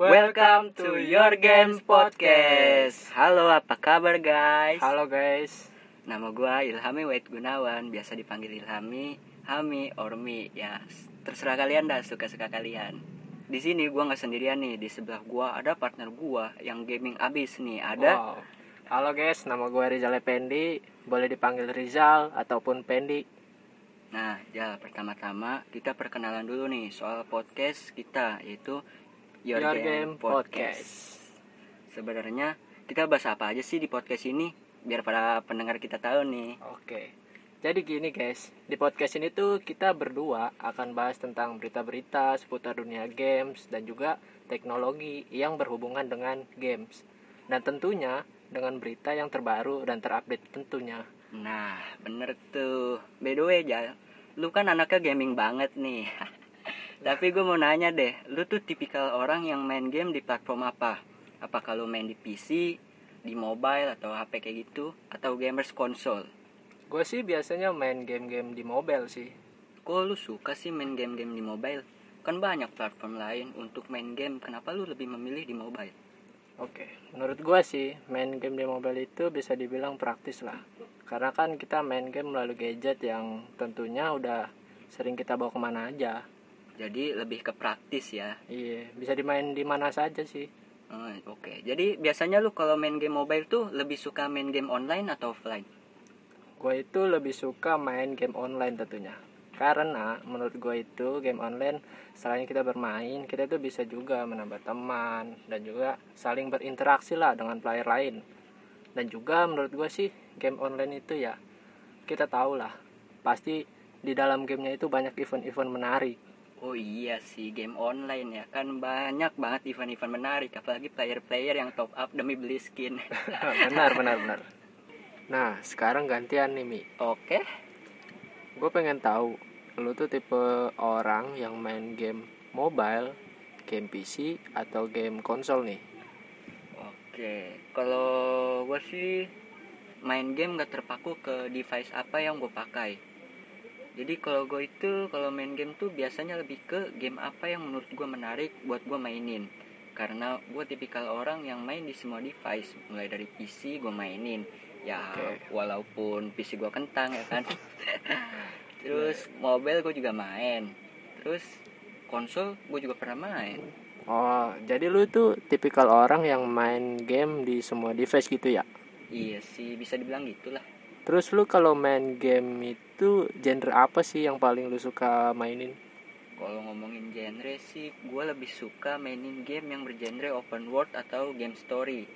Welcome to Your Games Podcast. Halo, apa kabar guys? Halo guys. Nama gua Ilhami Wait Gunawan, biasa dipanggil Ilhami, Hami, Ormi. Ya, terserah kalian dah suka-suka kalian. Di sini gua nggak sendirian nih, di sebelah gua ada partner gua yang gaming abis nih. Ada Wow. Halo guys, nama gue Rizal Pendi. Boleh dipanggil Rizal ataupun Pendi. Nah, ya pertama-tama kita perkenalan dulu nih soal podcast kita yaitu Your, Your Game, Game Podcast. Sebenarnya kita bahas apa aja sih di podcast ini biar para pendengar kita tahu nih. Oke. Jadi gini guys, di podcast ini tuh kita berdua akan bahas tentang berita-berita seputar dunia games dan juga teknologi yang berhubungan dengan games. Dan tentunya dengan berita yang terbaru dan terupdate tentunya. Nah, bener tuh. By the way, Jal, lu kan anaknya gaming banget nih. Tapi gue mau nanya deh, lu tuh tipikal orang yang main game di platform apa? Apa kalau main di PC, di mobile atau HP kayak gitu, atau gamers konsol? Gue sih biasanya main game-game di mobile sih. Kok lu suka sih main game-game di mobile? Kan banyak platform lain untuk main game, kenapa lu lebih memilih di mobile? Oke, menurut gua sih main game di mobile itu bisa dibilang praktis lah. Karena kan kita main game melalui gadget yang tentunya udah sering kita bawa ke mana aja. Jadi lebih ke praktis ya. Iya, bisa dimain di mana saja sih. Oh, Oke, jadi biasanya lu kalau main game mobile tuh lebih suka main game online atau offline? Gue itu lebih suka main game online tentunya. Karena menurut gue itu game online selain kita bermain, kita itu bisa juga menambah teman dan juga saling berinteraksi lah dengan player lain. Dan juga menurut gue sih game online itu ya kita tahu lah pasti di dalam gamenya itu banyak event-event menarik. Oh iya sih game online ya kan banyak banget event-event menarik apalagi player-player yang top up demi beli skin. benar benar benar. Nah sekarang gantian nih Mi. Oke. Gue pengen tahu lu tuh tipe orang yang main game mobile, game PC atau game konsol nih. Oke, kalau gue sih main game gak terpaku ke device apa yang gue pakai. Jadi kalau gue itu kalau main game tuh biasanya lebih ke game apa yang menurut gue menarik buat gue mainin. Karena gue tipikal orang yang main di semua device, mulai dari PC gue mainin. Ya Oke. walaupun PC gue kentang ya kan. Terus mobile gue juga main. Terus konsol gue juga pernah main. Oh, jadi lu tuh tipikal orang yang main game di semua device gitu ya? Iya sih bisa dibilang gitulah. Terus lu kalau main game itu genre apa sih yang paling lu suka mainin? Kalau ngomongin genre sih, gue lebih suka mainin game yang bergenre open world atau game story.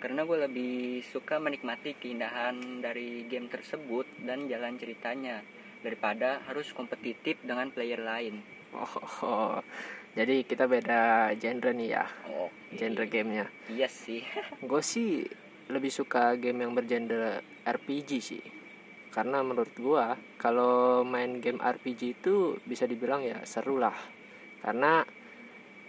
Karena gue lebih suka menikmati keindahan dari game tersebut dan jalan ceritanya daripada harus kompetitif dengan player lain. Oh, jadi kita beda genre nih ya, Oh, genre gamenya. Iya sih. Gue sih lebih suka game yang bergenre RPG sih. Karena menurut gua kalau main game RPG itu bisa dibilang ya seru lah. Karena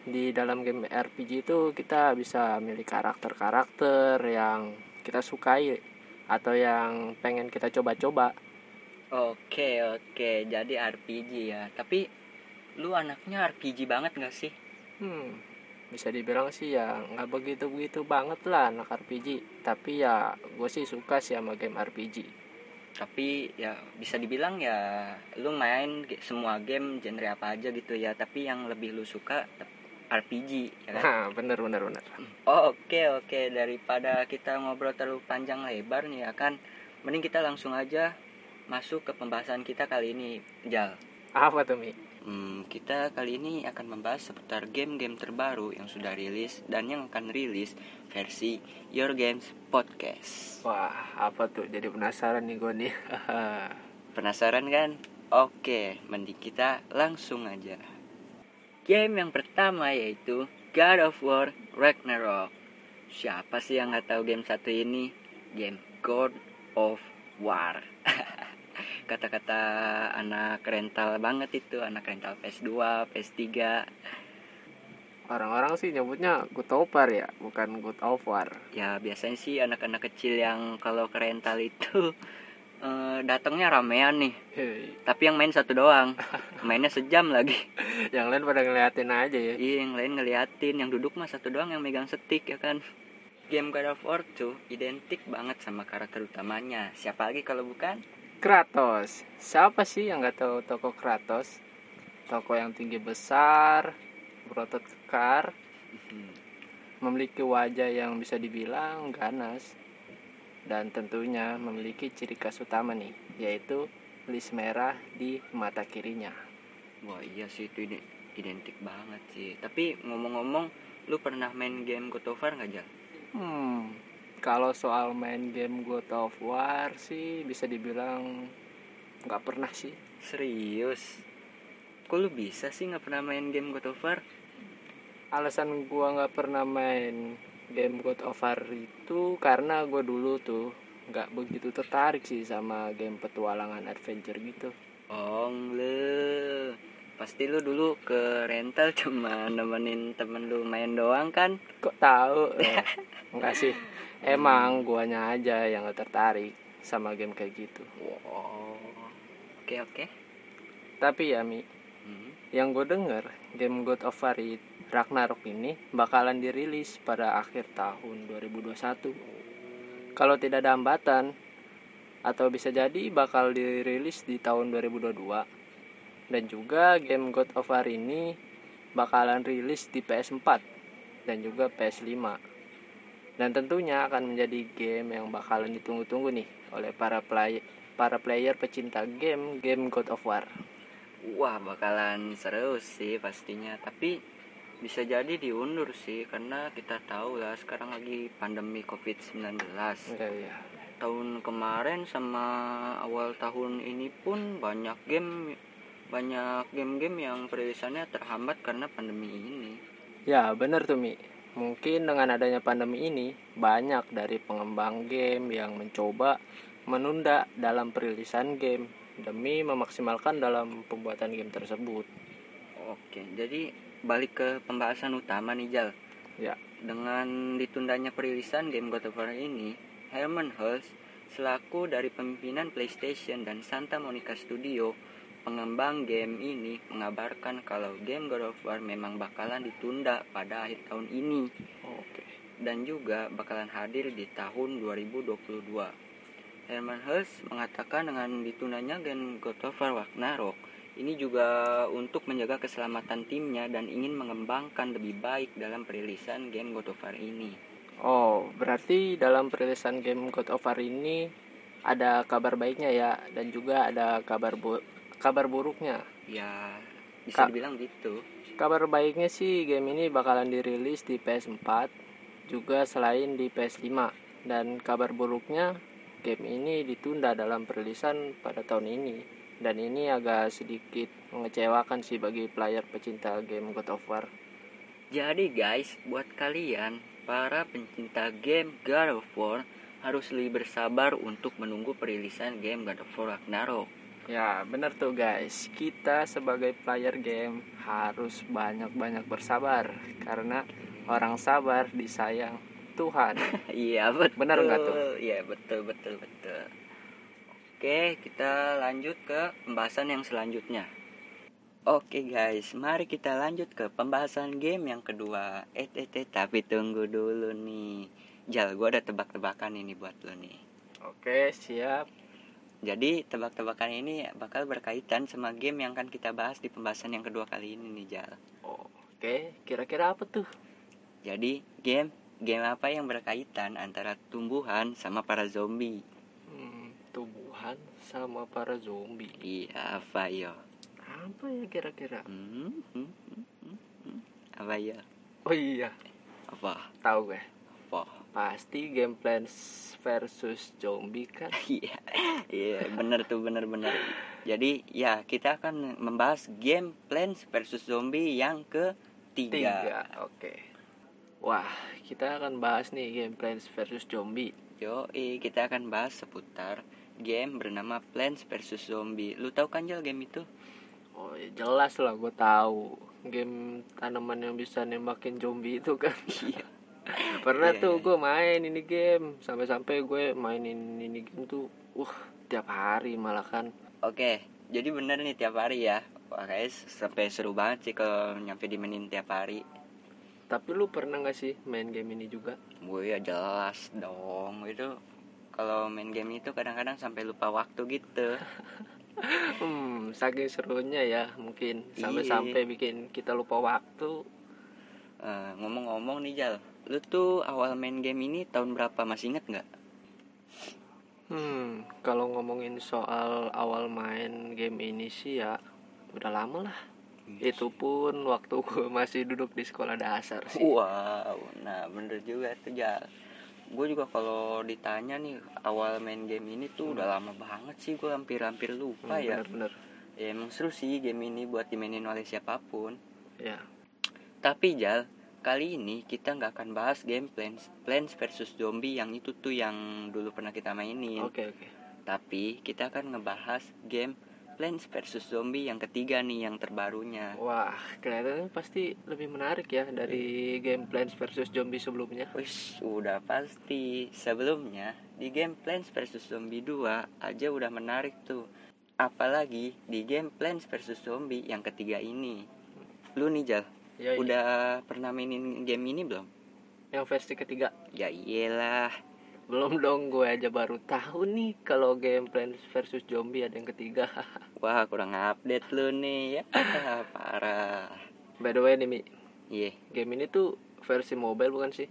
di dalam game RPG itu kita bisa milih karakter-karakter yang kita sukai atau yang pengen kita coba-coba. Oke oke, jadi RPG ya. Tapi lu anaknya RPG banget gak sih? Hmm, bisa dibilang sih ya nggak begitu-begitu banget lah anak RPG. Tapi ya gue sih suka sih sama game RPG. tapi ya bisa dibilang ya lu main semua game genre apa aja gitu ya tapi yang lebih lu suka RPG ya kan Nah, bener bener bener. oh, oke oke daripada kita ngobrol terlalu panjang lebar nih ya kan mending kita langsung aja masuk ke pembahasan kita kali ini Jal Apa tuh Mi? Hmm, kita kali ini akan membahas seputar game-game terbaru yang sudah rilis dan yang akan rilis versi Your Games Podcast Wah, apa tuh? Jadi penasaran nih gue nih. Penasaran kan? Oke, mending kita langsung aja. Game yang pertama yaitu God of War Ragnarok. Siapa sih yang nggak tahu game satu ini? Game God of War. Kata-kata anak rental banget itu, anak rental PS2, PS3. Orang-orang sih nyebutnya good over ya, bukan good war. Ya biasanya sih anak-anak kecil yang kalau ke rental itu eh, datangnya ramean nih. Hei, tapi yang main satu doang. Mainnya sejam lagi. Yang lain pada ngeliatin aja ya. Iya yang lain ngeliatin. Yang duduk mah satu doang yang megang stick ya kan? Game God of War tuh identik banget sama karakter utamanya. Siapa lagi kalau bukan Kratos. Siapa sih yang nggak tahu toko Kratos? Toko yang tinggi besar berotot kekar memiliki wajah yang bisa dibilang ganas dan tentunya memiliki ciri khas utama nih yaitu list merah di mata kirinya. Wah iya sih itu ide- identik banget sih. Tapi ngomong-ngomong lu pernah main game God of War nggak Jal? hmm kalau soal main game God of War sih bisa dibilang nggak pernah sih. Serius? Kok lu bisa sih nggak pernah main game God of War? Alasan gua nggak pernah main game God of War itu karena gua dulu tuh nggak begitu tertarik sih sama game petualangan adventure gitu. Oh lu pasti lu dulu ke rental cuma nemenin temen lu main doang kan? Kok tahu? Eh, enggak sih. Emang guanya aja yang nggak tertarik sama game kayak gitu. Wow oke oke. Tapi ya mi Hmm. yang gue denger game God of War Ragnarok ini bakalan dirilis pada akhir tahun 2021 kalau tidak ada hambatan atau bisa jadi bakal dirilis di tahun 2022 dan juga game God of War ini bakalan rilis di PS4 dan juga PS5 dan tentunya akan menjadi game yang bakalan ditunggu-tunggu nih oleh para play para player pecinta game game God of War. Wah bakalan seru sih pastinya. Tapi bisa jadi diundur sih karena kita tahu lah sekarang lagi pandemi COVID-19 Iya, iya. tahun kemarin sama awal tahun ini pun banyak game banyak game-game yang perilisannya terhambat karena pandemi ini Ya bener tuh Mi Mungkin dengan adanya pandemi ini Banyak dari pengembang game yang mencoba menunda dalam perilisan game Demi memaksimalkan dalam pembuatan game tersebut Oke, jadi balik ke pembahasan utama nih Jal. Ya. Dengan ditundanya perilisan game God of War ini, Herman Hulse selaku dari pimpinan PlayStation dan Santa Monica Studio, pengembang game ini mengabarkan kalau game God of War memang bakalan ditunda pada akhir tahun ini Oke dan juga bakalan hadir di tahun 2022. Herman Hulse mengatakan dengan ditundanya game God of War Ragnarok ini juga untuk menjaga keselamatan timnya dan ingin mengembangkan lebih baik dalam perilisan game God of War ini. Oh berarti dalam perilisan game God of War ini Ada kabar baiknya ya Dan juga ada kabar bu kabar buruknya Ya, bisa Kak. dibilang gitu. Kabar baiknya sih game ini bakalan dirilis di PS4 juga selain di PS5 dan kabar buruknya game ini ditunda dalam perilisan pada tahun ini dan ini agak sedikit mengecewakan sih bagi player pecinta game God of War. Jadi guys, buat kalian para pencinta game God of War harus lebih bersabar untuk menunggu perilisan game God of War Ragnarok. Ya bener tuh guys, kita sebagai player game harus banyak-banyak bersabar karena orang sabar disayang Tuhan. Iya betul. Benar nggak tuh? Iya betul betul betul. Oke kita lanjut ke pembahasan yang selanjutnya. Oke guys, mari kita lanjut ke pembahasan game yang kedua. Eh, eh, eh tapi tunggu dulu nih. Jal, gue ada tebak-tebakan ini buat lo nih. Oke, siap. Jadi tebak-tebakan ini bakal berkaitan sama game yang akan kita bahas di pembahasan yang kedua kali ini nih Jal. Oke, kira-kira apa tuh? Jadi game game apa yang berkaitan antara tumbuhan sama para zombie? Hmm, tumbuhan sama para zombie. Iya apa yo? Apa ya kira-kira? Hmm, hmm, hmm, hmm, hmm. Apa ya? Oh iya, Apa? tahu gue. Apa? Pasti game Plants versus zombie kan? Iya, iya bener tuh bener-bener. Jadi ya kita akan membahas game Plants vs Zombie yang ketiga. Tiga. Oke. Wah, kita akan bahas nih game Plants versus zombie. Yo, kita akan bahas seputar game bernama Plants vs Zombie. Lu tahu kan Jal game itu? Oh, ya jelas lah gue tahu. Game tanaman yang bisa nembakin zombie itu kan. Iya. Pernah Iya, tuh iya. gue main ini game. Sampai-sampai gue mainin ini game tuh. Wah, tiap hari malah kan Oke, jadi bener nih tiap hari ya. Guys, sampai seru banget sih kalau nyampe dimainin tiap hari. tapi lu pernah nggak sih main game ini juga Gue ya jelas dong itu kalau main game itu kadang-kadang sampai lupa waktu gitu. hmm saking serunya ya mungkin Iya. sampai-sampai bikin kita lupa waktu Eh, ngomong-ngomong nih Jal, lu tuh awal main game ini tahun berapa masih inget nggak? hmm kalau ngomongin soal awal main game ini sih ya udah lama lah itu pun waktu gue masih duduk di sekolah dasar sih Wow, nah bener juga tuh Jal. Gue juga kalau ditanya nih awal main game ini tuh udah lama banget sih gue hampir-hampir lupa Hmm, ya. bener-bener Ya emang seru sih game ini buat dimainin oleh siapa pun. ya Tapi Jal, kali ini kita nggak akan bahas game Plants, Plants vs Zombie yang itu tuh yang dulu pernah kita mainin. oke oke Tapi kita akan ngebahas game Plants vs Zombie yang ketiga nih yang terbarunya. wah kelihatannya pasti lebih menarik ya dari game Plants vs Zombie sebelumnya Wih, udah pasti. Sebelumnya, di game Plants vs Zombie 2 aja udah menarik tuh. Apalagi di game Plants vs Zombie yang ketiga ini. Lu nih Jal, ya, iya. udah pernah mainin game ini belum? yang versi ketiga Ya iyalah. belum dong gue aja baru tahu nih kalau game Plants vs Zombie ada yang ketiga Wah, kurang update lu nih ya. Parah. by the way nih Mi Iya. game ini tuh versi mobile bukan sih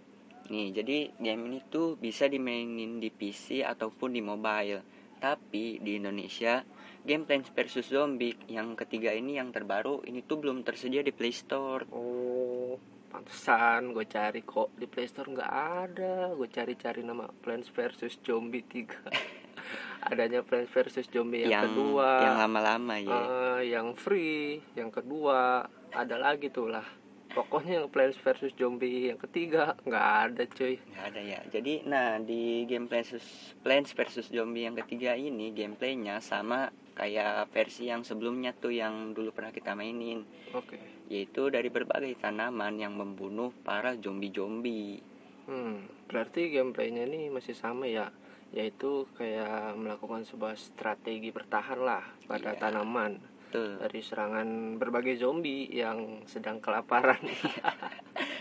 Nih, jadi game ini tuh bisa dimainin di PC ataupun di mobile. Tapi di Indonesia, game Plants vs Zombie yang ketiga ini yang terbaru ini tuh belum tersedia di Play Store. Oh, pantesan gue cari kok di Play Store nggak ada. Gue cari-cari nama Plants vs Zombie 3. Adanya Plants vs Zombie yang, yang kedua, yang lama-lama ya. eh, yang free, yang kedua, ada lagi tuh lah. Pokoknya yang Plants vs Zombie yang ketiga nggak ada cuy. Nggak ada ya. Jadi, nah di game Plants vs, Plants vs Zombie yang ketiga ini gameplaynya sama kayak versi yang sebelumnya tuh yang dulu pernah kita mainin. Oke. Yaitu dari berbagai tanaman yang membunuh para zombie-zombie. Hmm, berarti gameplaynya ini masih sama ya, yaitu kayak melakukan sebuah strategi bertahan lah pada Iya. tanaman. Tuh. dari serangan berbagai zombie yang sedang kelaparan.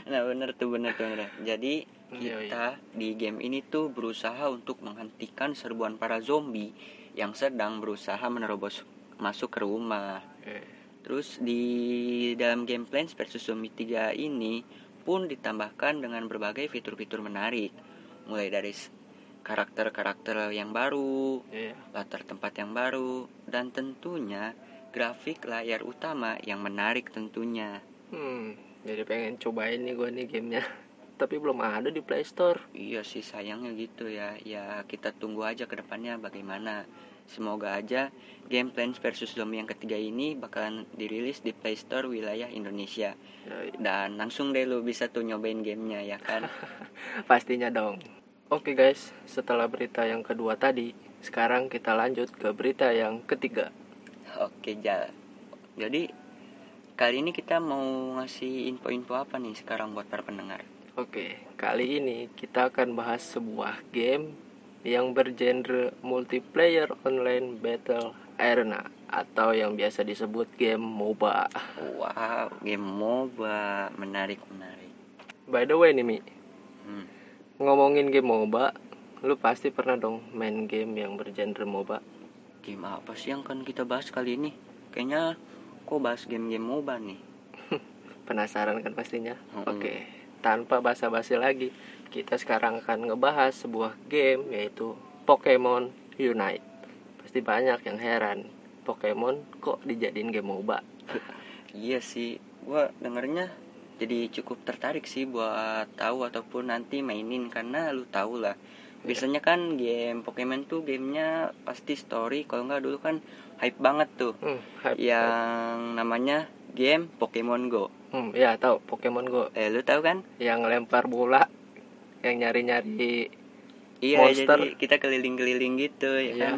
Nah bener tuh bener tuh bener. Jadi Iya, kita di game ini tuh berusaha untuk menghentikan serbuan para zombie yang sedang berusaha menerobos masuk ke rumah. Eh, Terus di dalam game Plants vs Zombie 3 ini pun ditambahkan dengan berbagai fitur-fitur menarik. Mulai dari karakter-karakter yang baru, Iya. latar tempat yang baru, dan tentunya grafik layar utama yang menarik tentunya. Hmm, jadi pengen cobain nih gue nih gamenya. Tapi belum ada di Play Store. Iya sih sayangnya gitu ya. Ya kita tunggu aja ke depannya bagaimana. Semoga aja game Plants vs Zombie yang ketiga ini bakalan dirilis di Play Store wilayah Indonesia. Ya, Dan langsung deh lu bisa tuh nyobain gamenya ya kan. pastinya dong. Oke guys, setelah berita yang kedua tadi, sekarang kita lanjut ke berita yang ketiga. Oke Jal. Jadi kali ini kita mau ngasih info-info apa nih sekarang buat para pendengar? Oke, kali ini kita akan bahas sebuah game yang bergenre multiplayer online battle arena atau yang biasa disebut game MOBA. Wow, game MOBA menarik menarik. By the way nih Mi, Hmm. ngomongin game MOBA, lu pasti pernah dong main game yang bergenre MOBA. Game apa sih yang akan kita bahas kali ini? Kayaknya kok bahas game-game MOBA nih. Penasaran kan pastinya? Mm-mm. Oke, tanpa basa-basi lagi, kita sekarang akan ngebahas sebuah game yaitu Pokemon Unite. Pasti banyak yang heran, Pokemon kok dijadiin game MOBA? Iya sih, gua dengernya jadi cukup tertarik sih buat tahu ataupun nanti mainin karena lu tahu lah. Biasanya kan game Pokemon tuh gamenya pasti story, kalau nggak dulu kan hype banget tuh. Hmm, hype. Yang namanya game Pokemon Go. Hmm, ya tahu Pokemon Go Eh lu tahu kan? yang lempar bola, yang nyari-nyari Iya, Monster. jadi kita keliling-keliling gitu ya Iya. kan.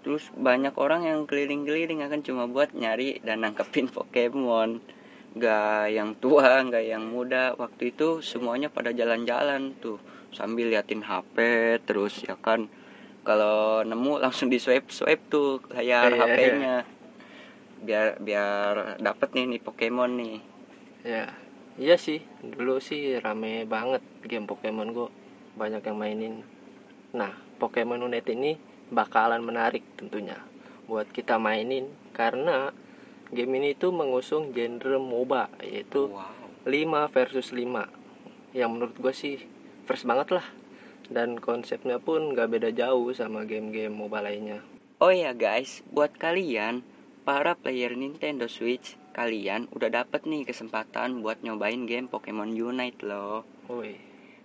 Terus banyak orang yang keliling-keliling akan cuma buat nyari dan nangkepin Pokemon. Gak yang tua, gak yang muda. Waktu itu semuanya pada jalan-jalan tuh sambil liatin HP terus ya kan kalau nemu langsung di swipe swipe tuh layar Iya, HP-nya. biar biar dapet nih nih Pokemon nih. Ya iya sih dulu sih rame banget game Pokemon Go. Banyak yang mainin. Nah Pokemon Unite ini bakalan menarik tentunya buat kita mainin karena game ini tuh mengusung genre MOBA yaitu wow. 5 versus 5 yang menurut gue sih fresh banget lah dan konsepnya pun gak beda jauh sama game-game MOBA lainnya. Oh ya guys buat kalian para player Nintendo Switch kalian udah dapet nih kesempatan buat nyobain game Pokemon Unite loh. Woi.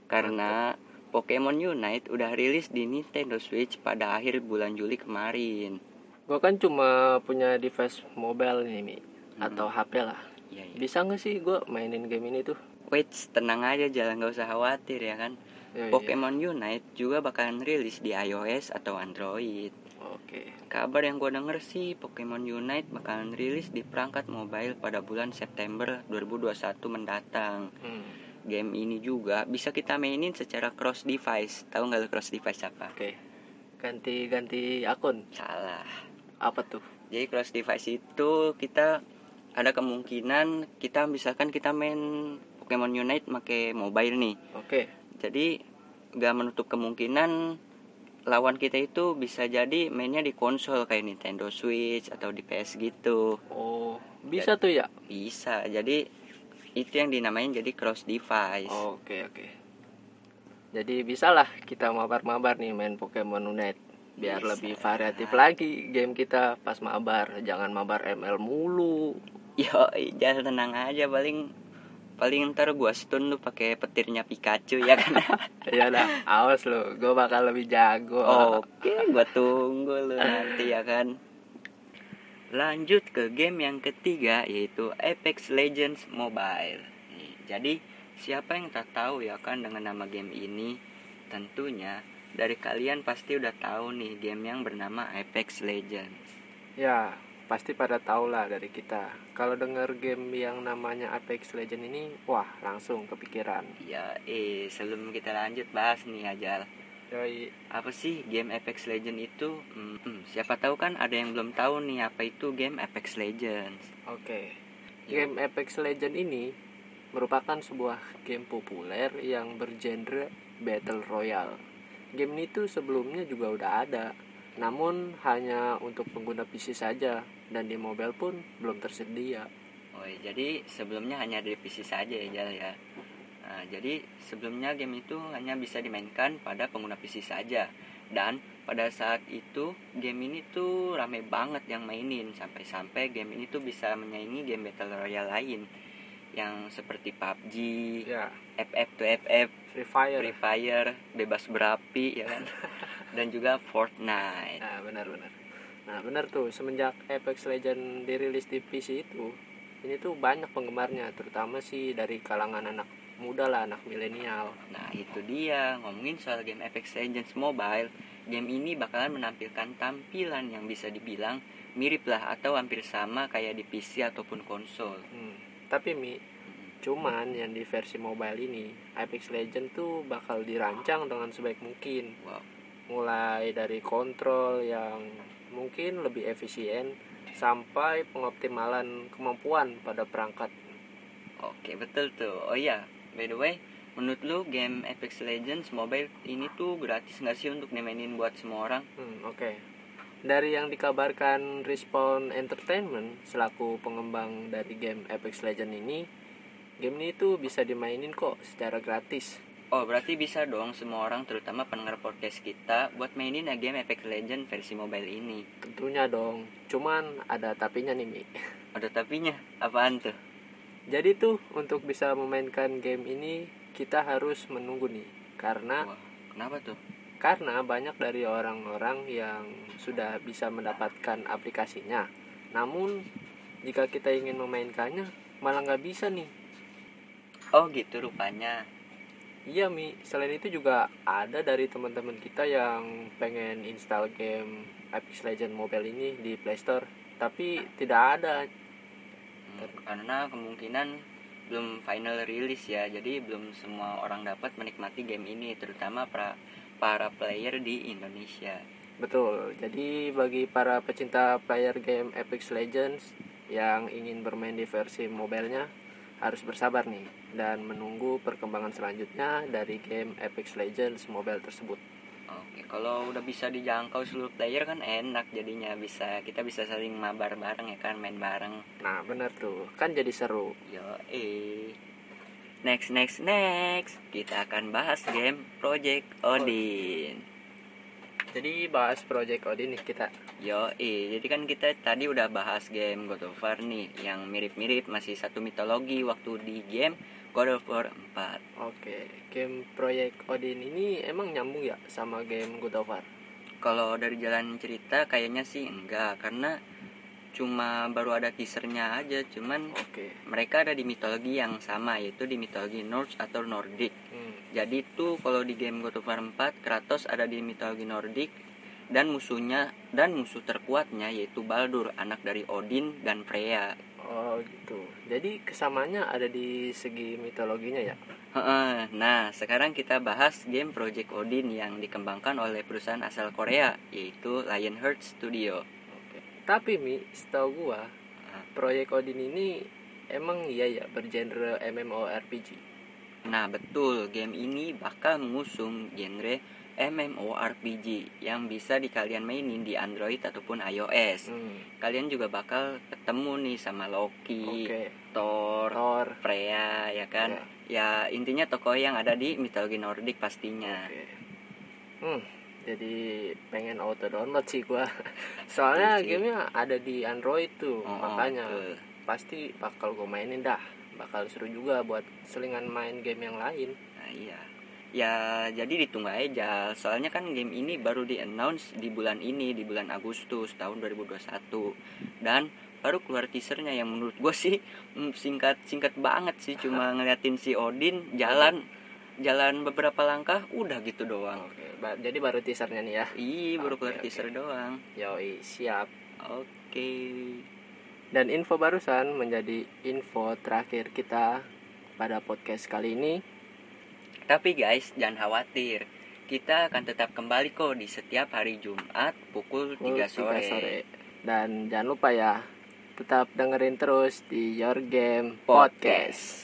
Karena Pokemon Unite udah rilis di Nintendo Switch pada akhir bulan Juli kemarin. Gue kan cuma punya device mobile nih Mi. Atau HP lah. Iya, iya. bisa nggak sih gue mainin game ini tuh? Wait, tenang aja, jangan nggak usah khawatir ya kan. Ya, iya. Pokemon Unite juga bakalan rilis di iOS atau Android. oke Kabar yang gue denger sih, Pokemon Unite bakalan rilis di perangkat mobile pada bulan September 2021 mendatang. Hmm, Game ini juga bisa kita mainin secara cross device. Tahu nggak lo cross device apa? oke ganti ganti akun Salah. apa tuh Jadi cross device itu kita ada kemungkinan kita misalkan kita main Pokemon Unite pakai mobile nih. oke jadi nggak menutup kemungkinan lawan kita itu bisa jadi mainnya di konsol kayak Nintendo Switch atau di PS gitu. Oh bisa tuh ya? bisa. Jadi itu yang dinamain jadi cross device. Oke oke. Jadi bisalah kita mabar-mabar nih main Pokemon Unite. Biar Bisa. lebih variatif lagi game kita. Pas mabar jangan mabar ML mulu. Yo jangan tenang aja paling paling ntar gua stun lu pakai petirnya Pikachu ya kan? Ya dah awas lo gue bakal lebih jago. Oke gua tunggu lu nanti ya kan? Lanjut ke game yang ketiga yaitu Apex Legends Mobile. Nih, jadi siapa yang tak tahu ya kan dengan nama game ini? Tentunya dari kalian pasti udah tahu nih game yang bernama Apex Legends. Ya, pasti pada tahu lah dari kita. Kalau denger game yang namanya Apex Legend ini, wah langsung kepikiran. ya eh sebelum kita lanjut bahas nih Ajal Yoi, apa sih game Apex Legends itu Hmm, hmm, siapa tahu kan ada yang belum tahu nih apa itu game Apex Legends oke. Ya. Game Apex Legend ini merupakan sebuah game populer yang bergenre Battle Royale. Game ini tuh sebelumnya juga udah ada, namun hanya untuk pengguna PC saja dan di mobile pun belum tersedia. Oh, jadi sebelumnya hanya di PC saja ya, Jal ya. Nah, jadi sebelumnya game itu hanya bisa dimainkan pada pengguna PC saja. Dan pada saat itu game ini tuh rame banget yang mainin sampai-sampai game ini tuh bisa menyaingi game Battle Royale lain yang seperti PUBG, Ya, FF to FF, Free Fire. Free Fire, bebas berapi ya kan. Dan juga Fortnite. Nah, benar-benar. Nah, benar tuh semenjak Apex Legend dirilis di PC itu, ini tuh banyak penggemarnya, terutama sih dari kalangan anak muda lah, anak milenial. Nah itu dia ngomongin soal game Apex Legends Mobile Game ini bakalan menampilkan tampilan yang bisa dibilang mirip lah atau hampir sama kayak di PC ataupun konsol Hmm. Tapi Mi, cuman yang di versi mobile ini, Apex Legend tuh bakal dirancang dengan sebaik mungkin. Wow Mulai dari kontrol yang mungkin lebih efisien sampai pengoptimalan kemampuan pada perangkat. Oke betul tuh Oh iya by the way Menurut lu game Apex Legends Mobile ini tuh gratis nggak sih untuk dimainin buat semua orang? Hmm, oke. Dari yang dikabarkan Respawn Entertainment selaku pengembang dari game Apex Legend ini, game ini tuh bisa dimainin kok secara gratis. Oh berarti bisa dong semua orang terutama pendengar podcast kita Buat mainin game Apex Legends versi mobile ini Tentunya dong. Cuman ada tapinya nih, Mi. Ada tapinya apaan tuh? Jadi tuh untuk bisa memainkan game ini kita harus menunggu nih. Karena Wah kenapa tuh? karena banyak dari orang-orang yang sudah bisa mendapatkan aplikasinya. Namun jika kita ingin memainkannya malah nggak bisa nih. Oh gitu rupanya Iya Mi, selain itu juga ada dari teman-teman kita yang pengen install game Apex Legend Mobile ini di Play Store, tapi tidak ada. Hmm, karena kemungkinan belum final release ya jadi belum semua orang dapat menikmati game ini terutama para para player di Indonesia. Betul. Jadi bagi para pecinta player game Apex Legends yang ingin bermain di versi mobilenya harus bersabar nih dan menunggu perkembangan selanjutnya dari game Apex Legends mobile tersebut. Oke, kalau udah bisa dijangkau seluruh player kan enak jadinya bisa kita bisa saling mabar bareng ya kan main bareng. Nah, bener tuh. Kan jadi seru. Yo, eh. Next, next, next. Kita akan bahas game Project Odin. Jadi bahas Project Odin nih kita. Yo. Jadi kan kita tadi udah bahas game God of War nih, yang mirip-mirip masih satu mitologi waktu di game God of War 4. Oke, game Project Odin ini emang nyambung ya sama game God of War? Kalau dari jalan cerita kayaknya sih enggak, karena cuma baru ada teasernya aja, cuman Oke. mereka ada di mitologi yang sama yaitu di mitologi Norse atau Nordic. Jadi tuh kalau di game God of War 4 Kratos ada di mitologi Nordik dan musuhnya dan musuh terkuatnya yaitu Baldur, anak dari Odin dan Freya. Oh gitu. Jadi kesamanya ada di segi mitologinya ya. Nah, sekarang kita bahas game Project Odin yang dikembangkan oleh perusahaan asal Korea yaitu Lionheart Studio. Oke. Tapi Mi, setahu gua Project Odin ini emang iya ya bergenre MMORPG. Nah, betul, game ini bakal mengusung genre MMORPG yang bisa di kalian mainin di Android ataupun iOS. Hmm. Kalian juga bakal ketemu nih sama Loki, Oke. Thor, Thor. Freya ya kan. Ya intinya tokoh yang ada di mitologi Nordik pastinya. Oke. Hmm. Jadi pengen auto download sih gua. Soalnya gamenya ada di Android tuh, Oh, makanya betul. pasti bakal gue mainin dah. Bakal seru juga buat selingan main game yang lain. Nah, iya. Ya jadi ditunggu aja. Soalnya kan game ini baru di announce di bulan ini di bulan Agustus tahun 2021 dan baru keluar teasernya yang menurut gue sih mm, singkat singkat banget sih cuma ngeliatin si Odin jalan jalan beberapa langkah udah gitu doang. Oke. ba- jadi baru teasernya nih ya. Ih baru Oke, keluar oke. teaser doang. Yoi, siap. Oke. Dan info barusan menjadi info terakhir kita pada podcast kali ini. Tapi guys, jangan khawatir. Kita akan tetap kembali kok di setiap hari Jumat pukul 3 Pukul sore. Dan jangan lupa ya, tetap dengerin terus di Your Game Podcast. Podcast.